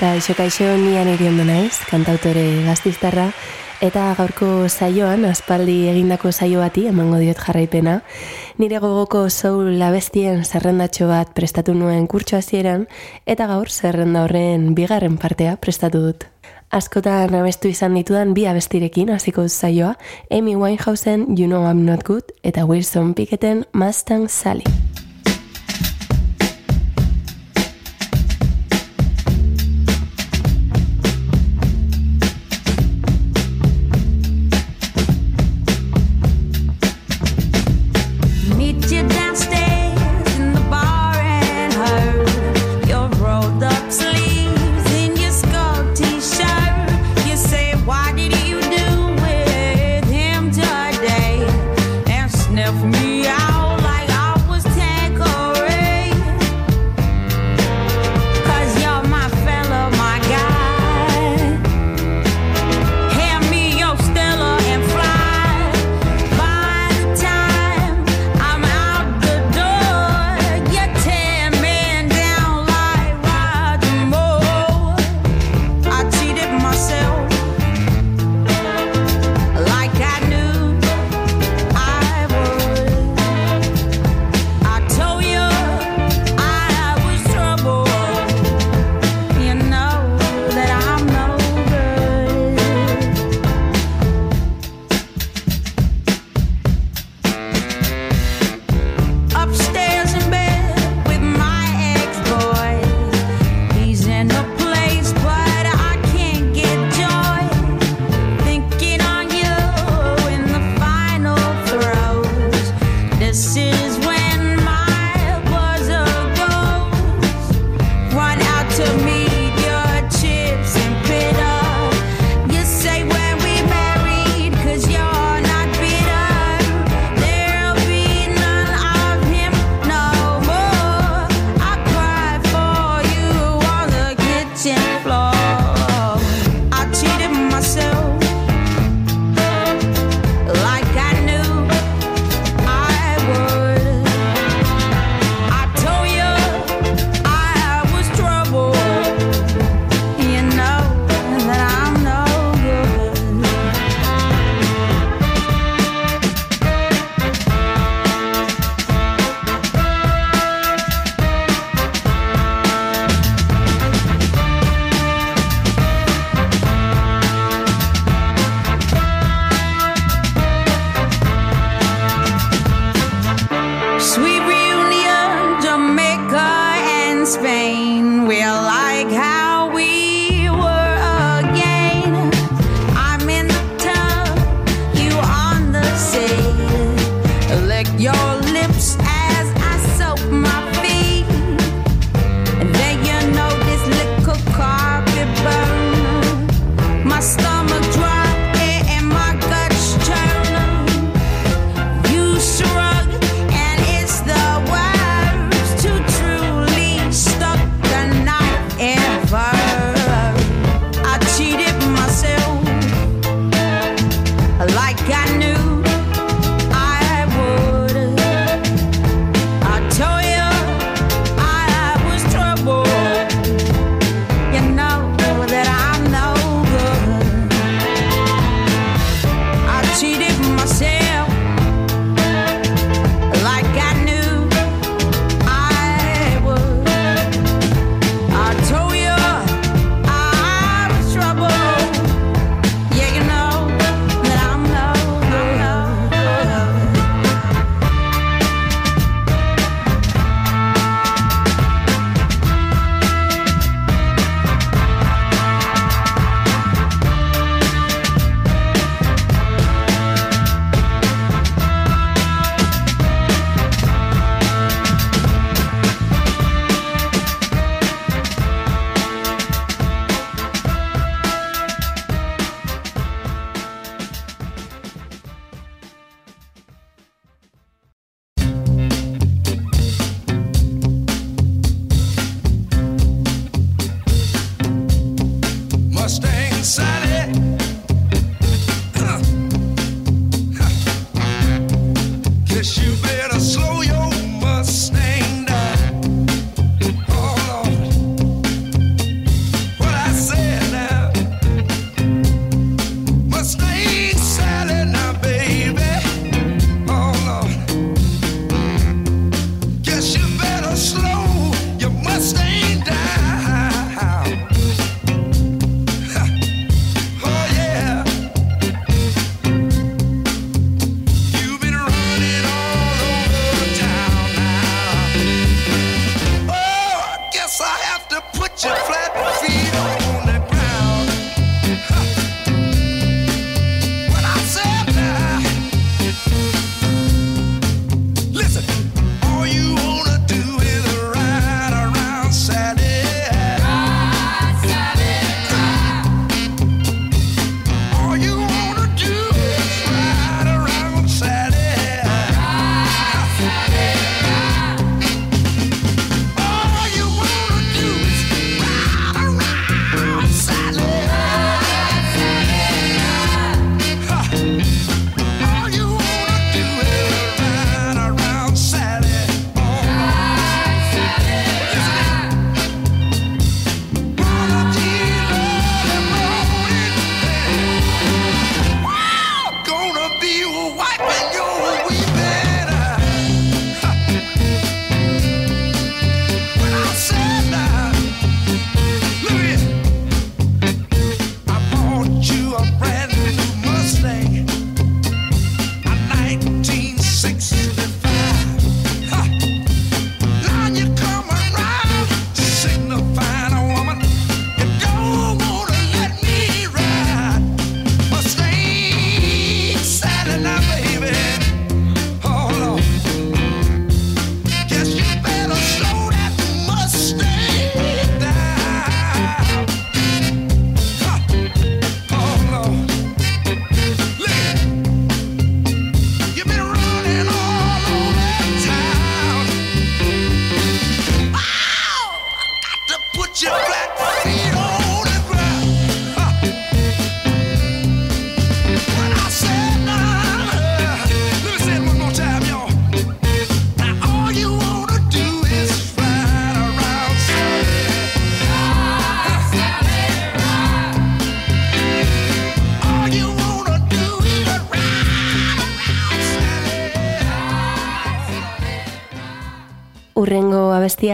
Kaixo, kaixo, nian iriondo naiz, kantautore gaztiztarra, eta gaurko saioan, aspaldi egindako saio bati, emango diot jarraipena, nire gogoko soul labestien zerrendatxo bat prestatu nuen kurtso hasieran eta gaur zerrenda horren bigarren partea prestatu dut. Askotan abestu izan ditudan bi abestirekin hasiko saioa, Amy Winehousen You Know I'm Not Good eta Wilson Picketen Mustang Sally.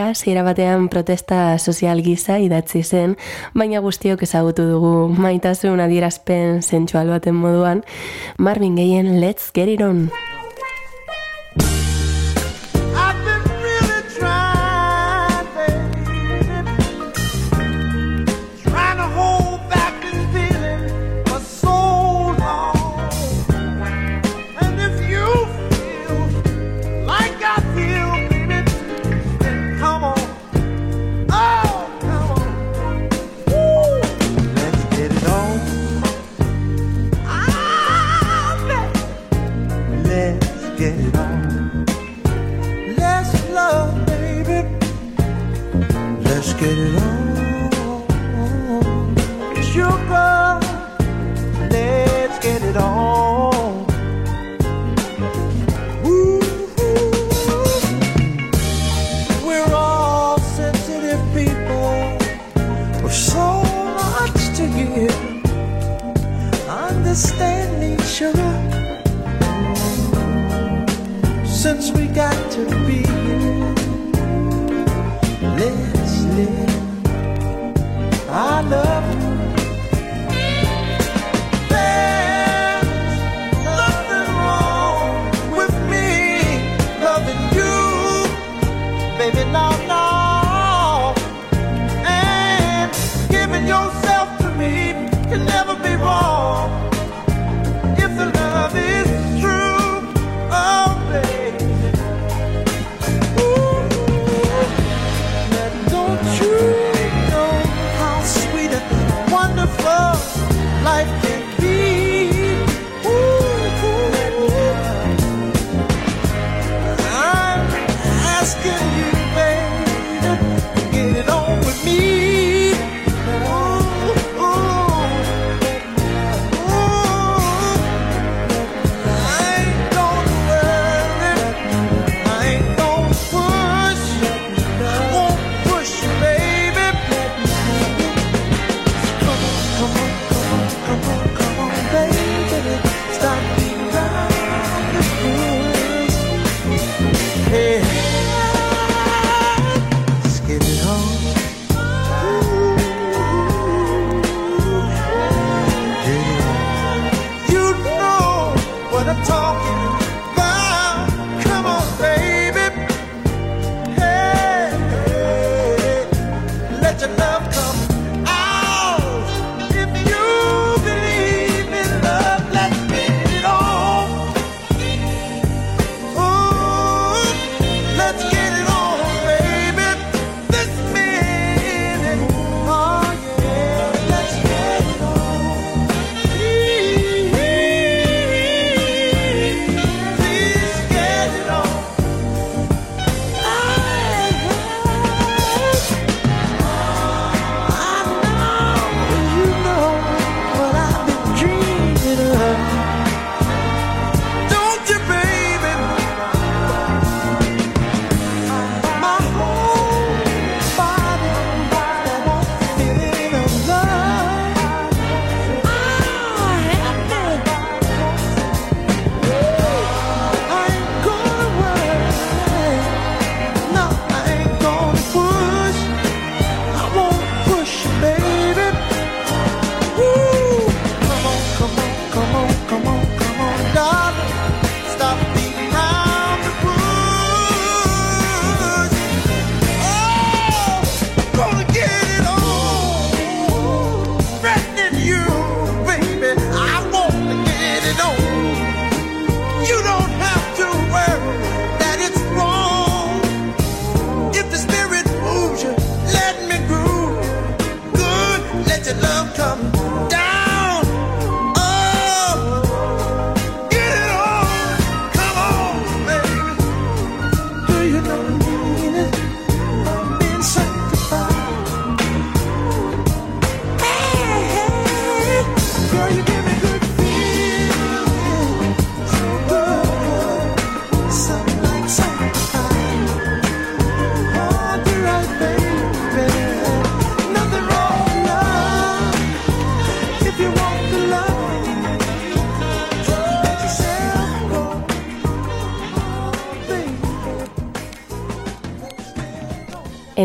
Abestia, zira batean protesta sozial giza idatzi zen, baina guztiok ezagutu dugu maitasun adierazpen zentsual baten moduan, Marvin Gayen Let's Get It On!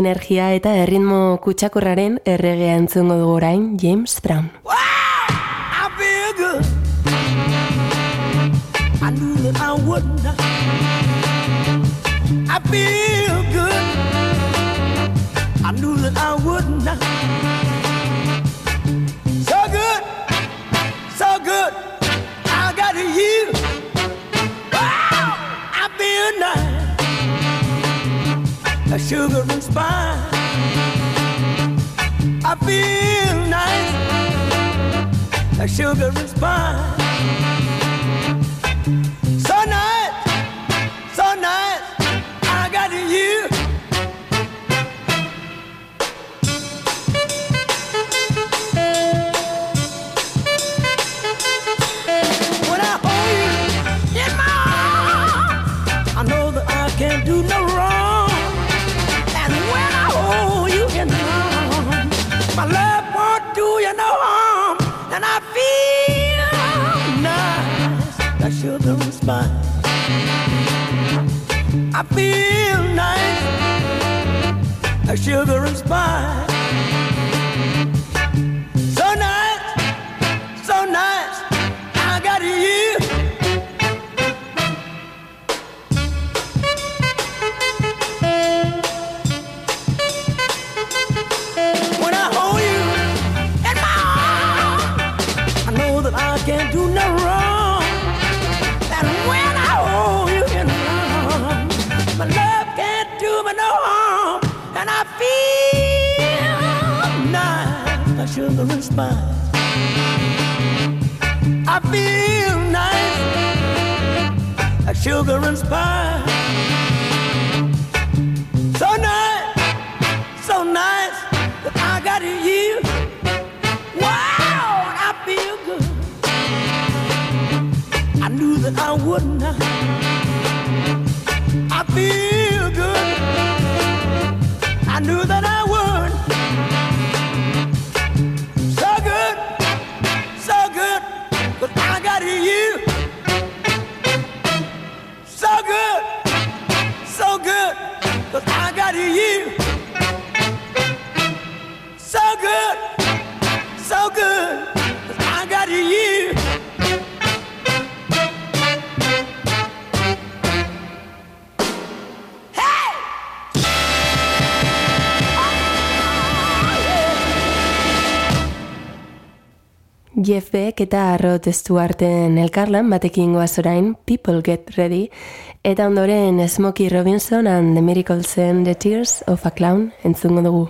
energia eta erritmo kutsakorraren erregea entzungo dugu orain James Brown. Wow! I feel good. I knew that I would not. I feel good. I knew that I would not. sugar and spice. I feel nice, like sugar and spice. Sugar and spice, So nice, so nice that I got it here. Wow, I feel good. I knew that I would not. Elizbek eta arro testu arten elkarlan batekin goaz orain People Get Ready eta ondoren Smokey Robinson and the Miracles and the Tears of a Clown entzungo dugu.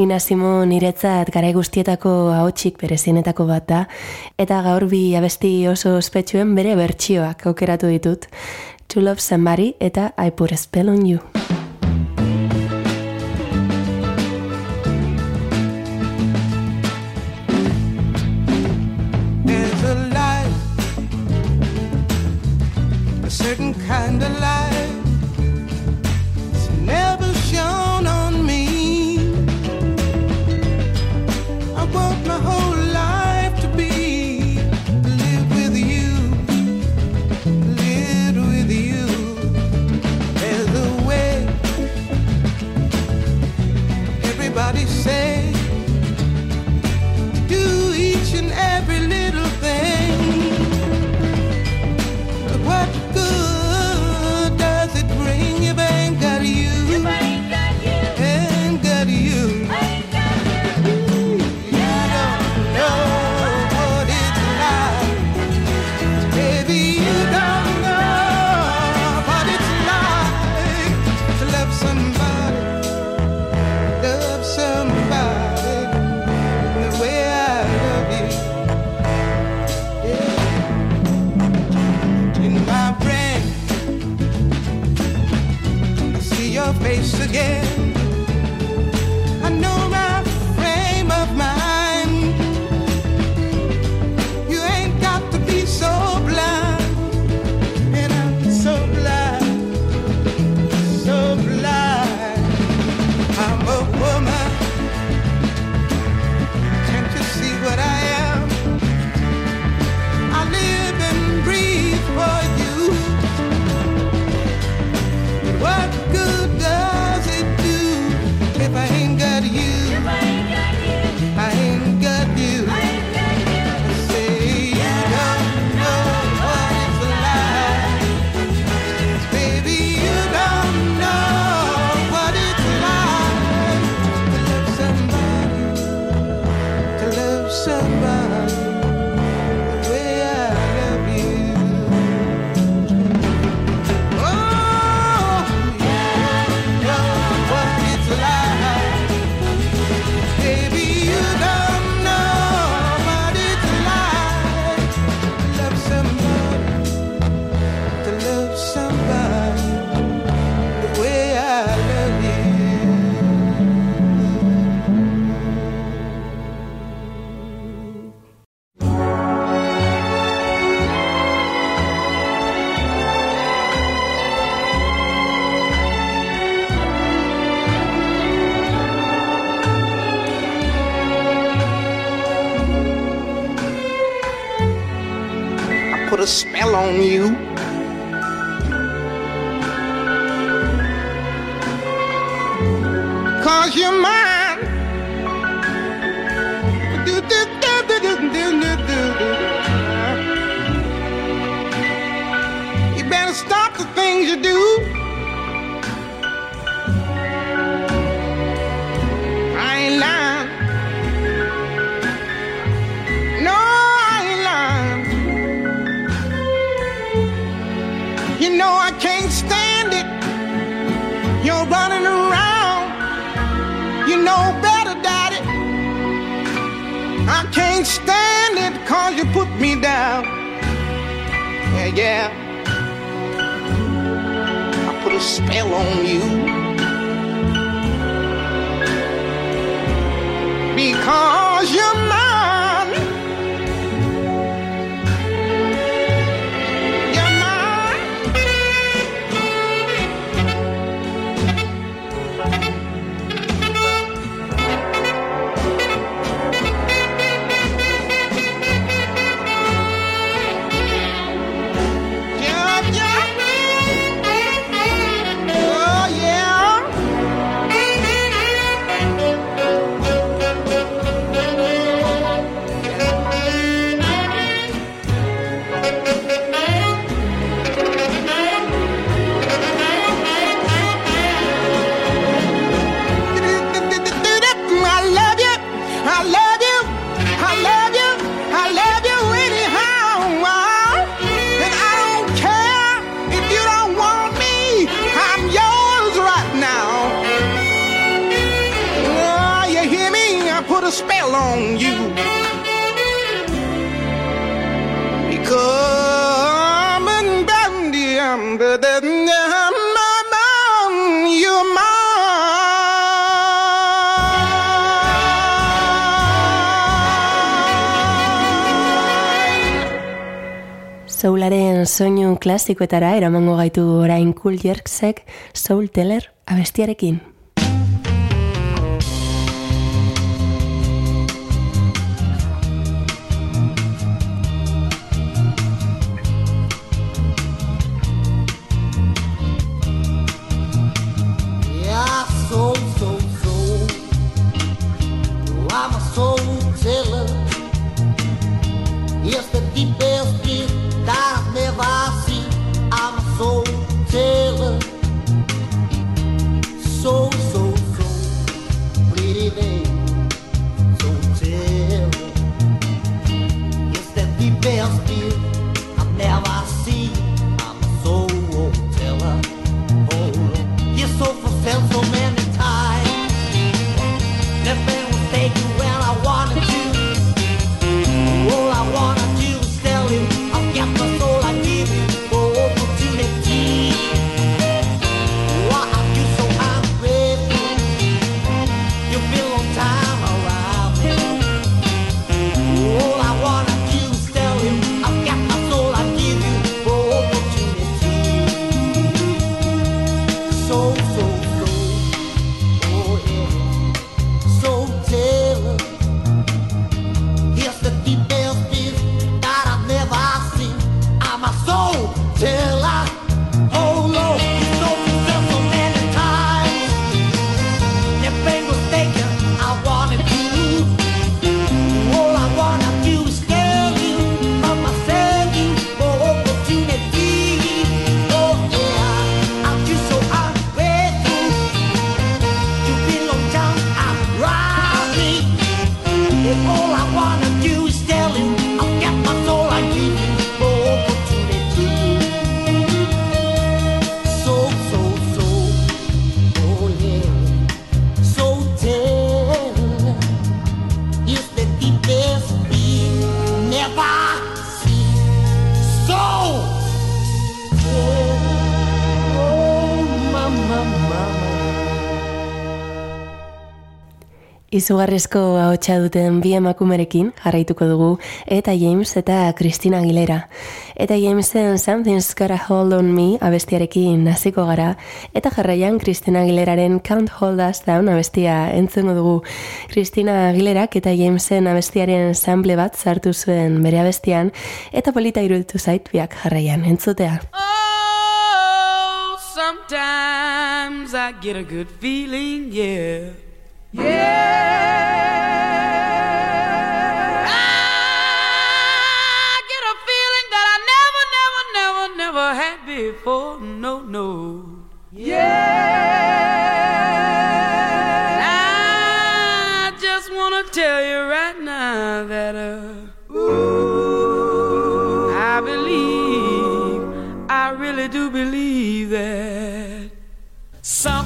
Nina Simon iretzat gara guztietako ahotsik berezienetako bat da, eta gaur bi abesti oso ospetsuen bere bertsioak aukeratu ditut. To love somebody eta I put a spell on you. There's a light A certain kind of light klasikoetara eramango gaitu orain Cool Jerksek Soul Teller abestiarekin. yourself, dear. Izugarrizko ahotsa duten bi emakumerekin jarraituko dugu eta James eta Christina Aguilera. Eta Jamesen Something's Gotta Hold On Me abestiarekin naziko gara eta jarraian Christina Aguileraren Can't Hold Us Down abestia entzungo dugu. Christina Aguilerak eta Jamesen abestiaren sample bat sartu zuen bere abestian eta polita iruditu zait biak jarraian entzutea. Oh, sometimes I get a good feeling, yeah. Yeah. I get a feeling that I never, never, never, never had before. No, no. Yeah. I just want to tell you right now that, uh, ooh, I believe, I really do believe that something's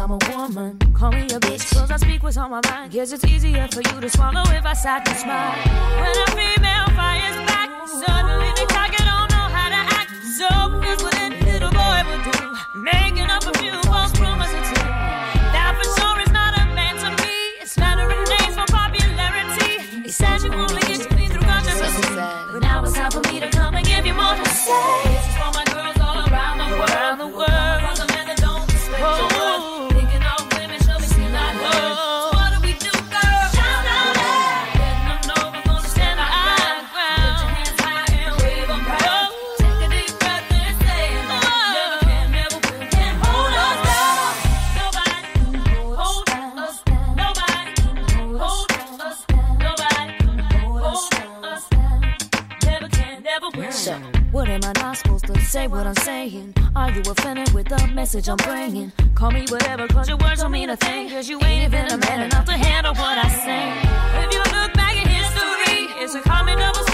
I'm a woman. Call me a bitch, cause I speak what's on my mind. Guess it's easier for you to swallow if I sat and smile. When a female fires back, suddenly they target don't know how to act. So here's what a little boy would do. Making up a few false message I'm bringing. Call me whatever, cause your words don't mean a thing. Cause you ain't even a man enough to handle what I say. If you look back in history, it's a common double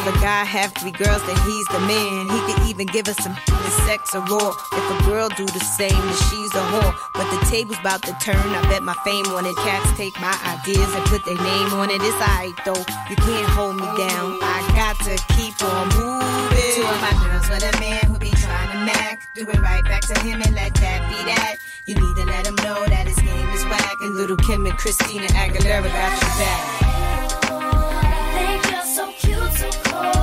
If a guy have three girls, then he's the man. He could even give us some sex a raw. If a girl do the same, then she's a whore. But the table's about to turn. I bet my fame on it. Cats take my ideas and put their name on it. It's alright though. You can't hold me down. I got to keep on moving. Two of my girls with a man who be trying to mac. Do it right back to him and let that be that. You need to let him know that his name is whack. And Lil' Kim and Christina Aguilera got you back. You're so cold.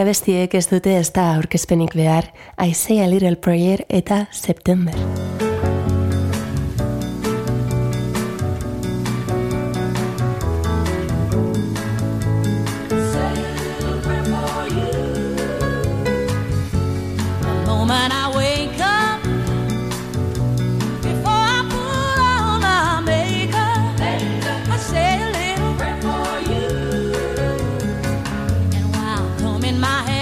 abestiek ez dute ez da aurkezpenik behar, I Say a Little Prayer eta September. in my head.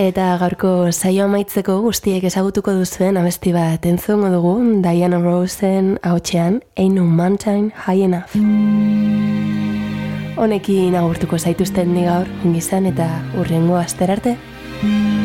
Eta gaurko saio amaitzeko guztiek ezagutuko duzuen abesti bat entzungo dugu Diana Rosen hautsean Ain't No Mountain High Enough. Honekin agurtuko zaituzten ni gaur, ongizan eta urrengo asterarte. If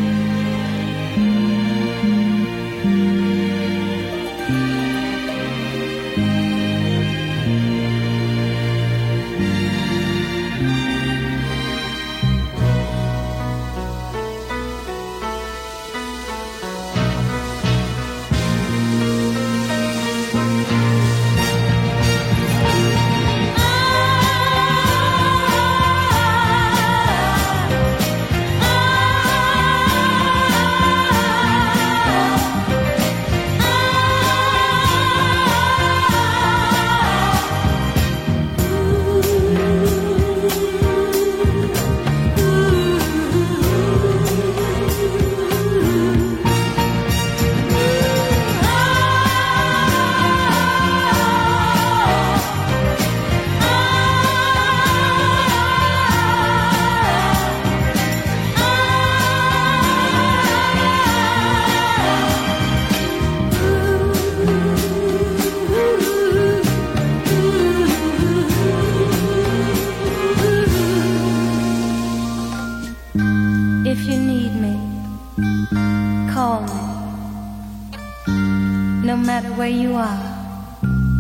No matter where you are,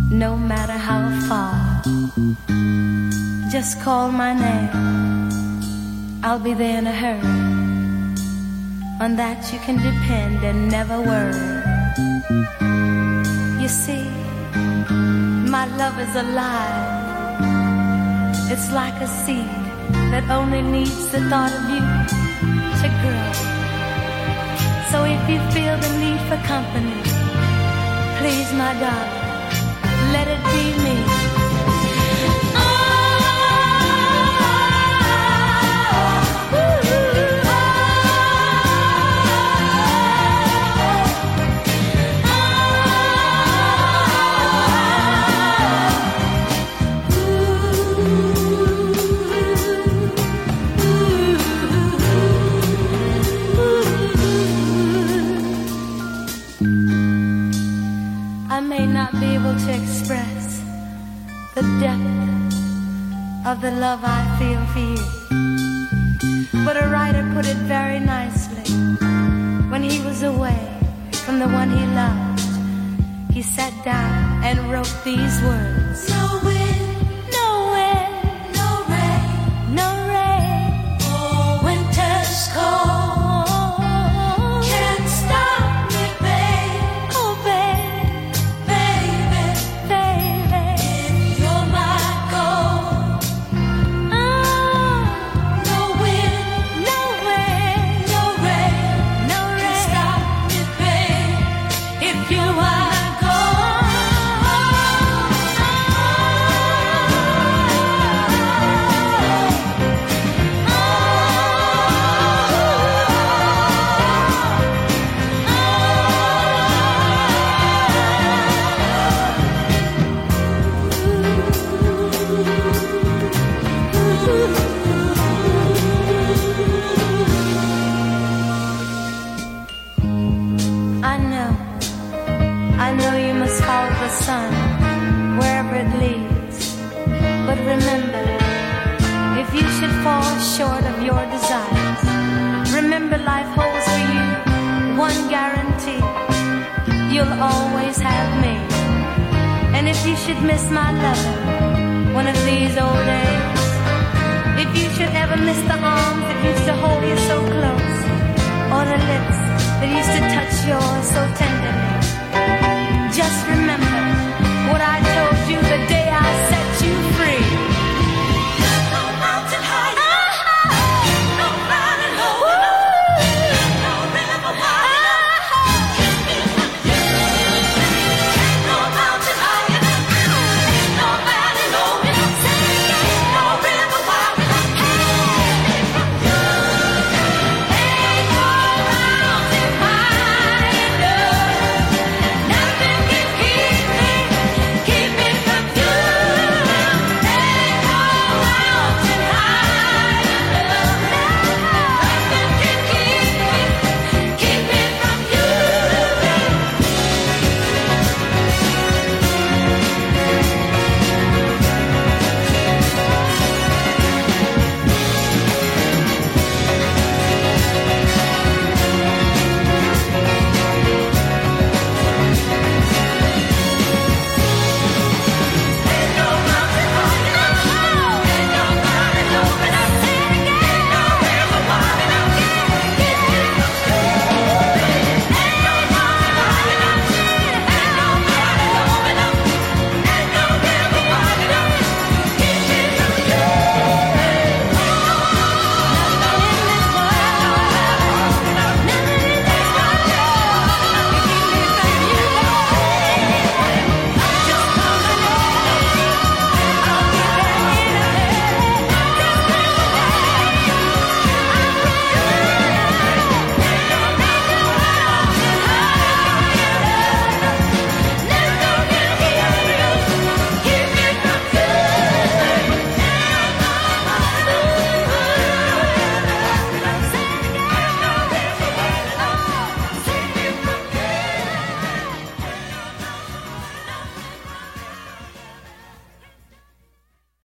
no matter how far, just call my name. I'll be there in a hurry. On that you can depend and never worry. You see, my love is alive. It's like a seed that only needs the thought of you to grow. So if you feel the need for company, please, my darling, let it be me. The love I feel for you. But a writer put it very nicely. When he was away from the one he loved, he sat down and wrote these words.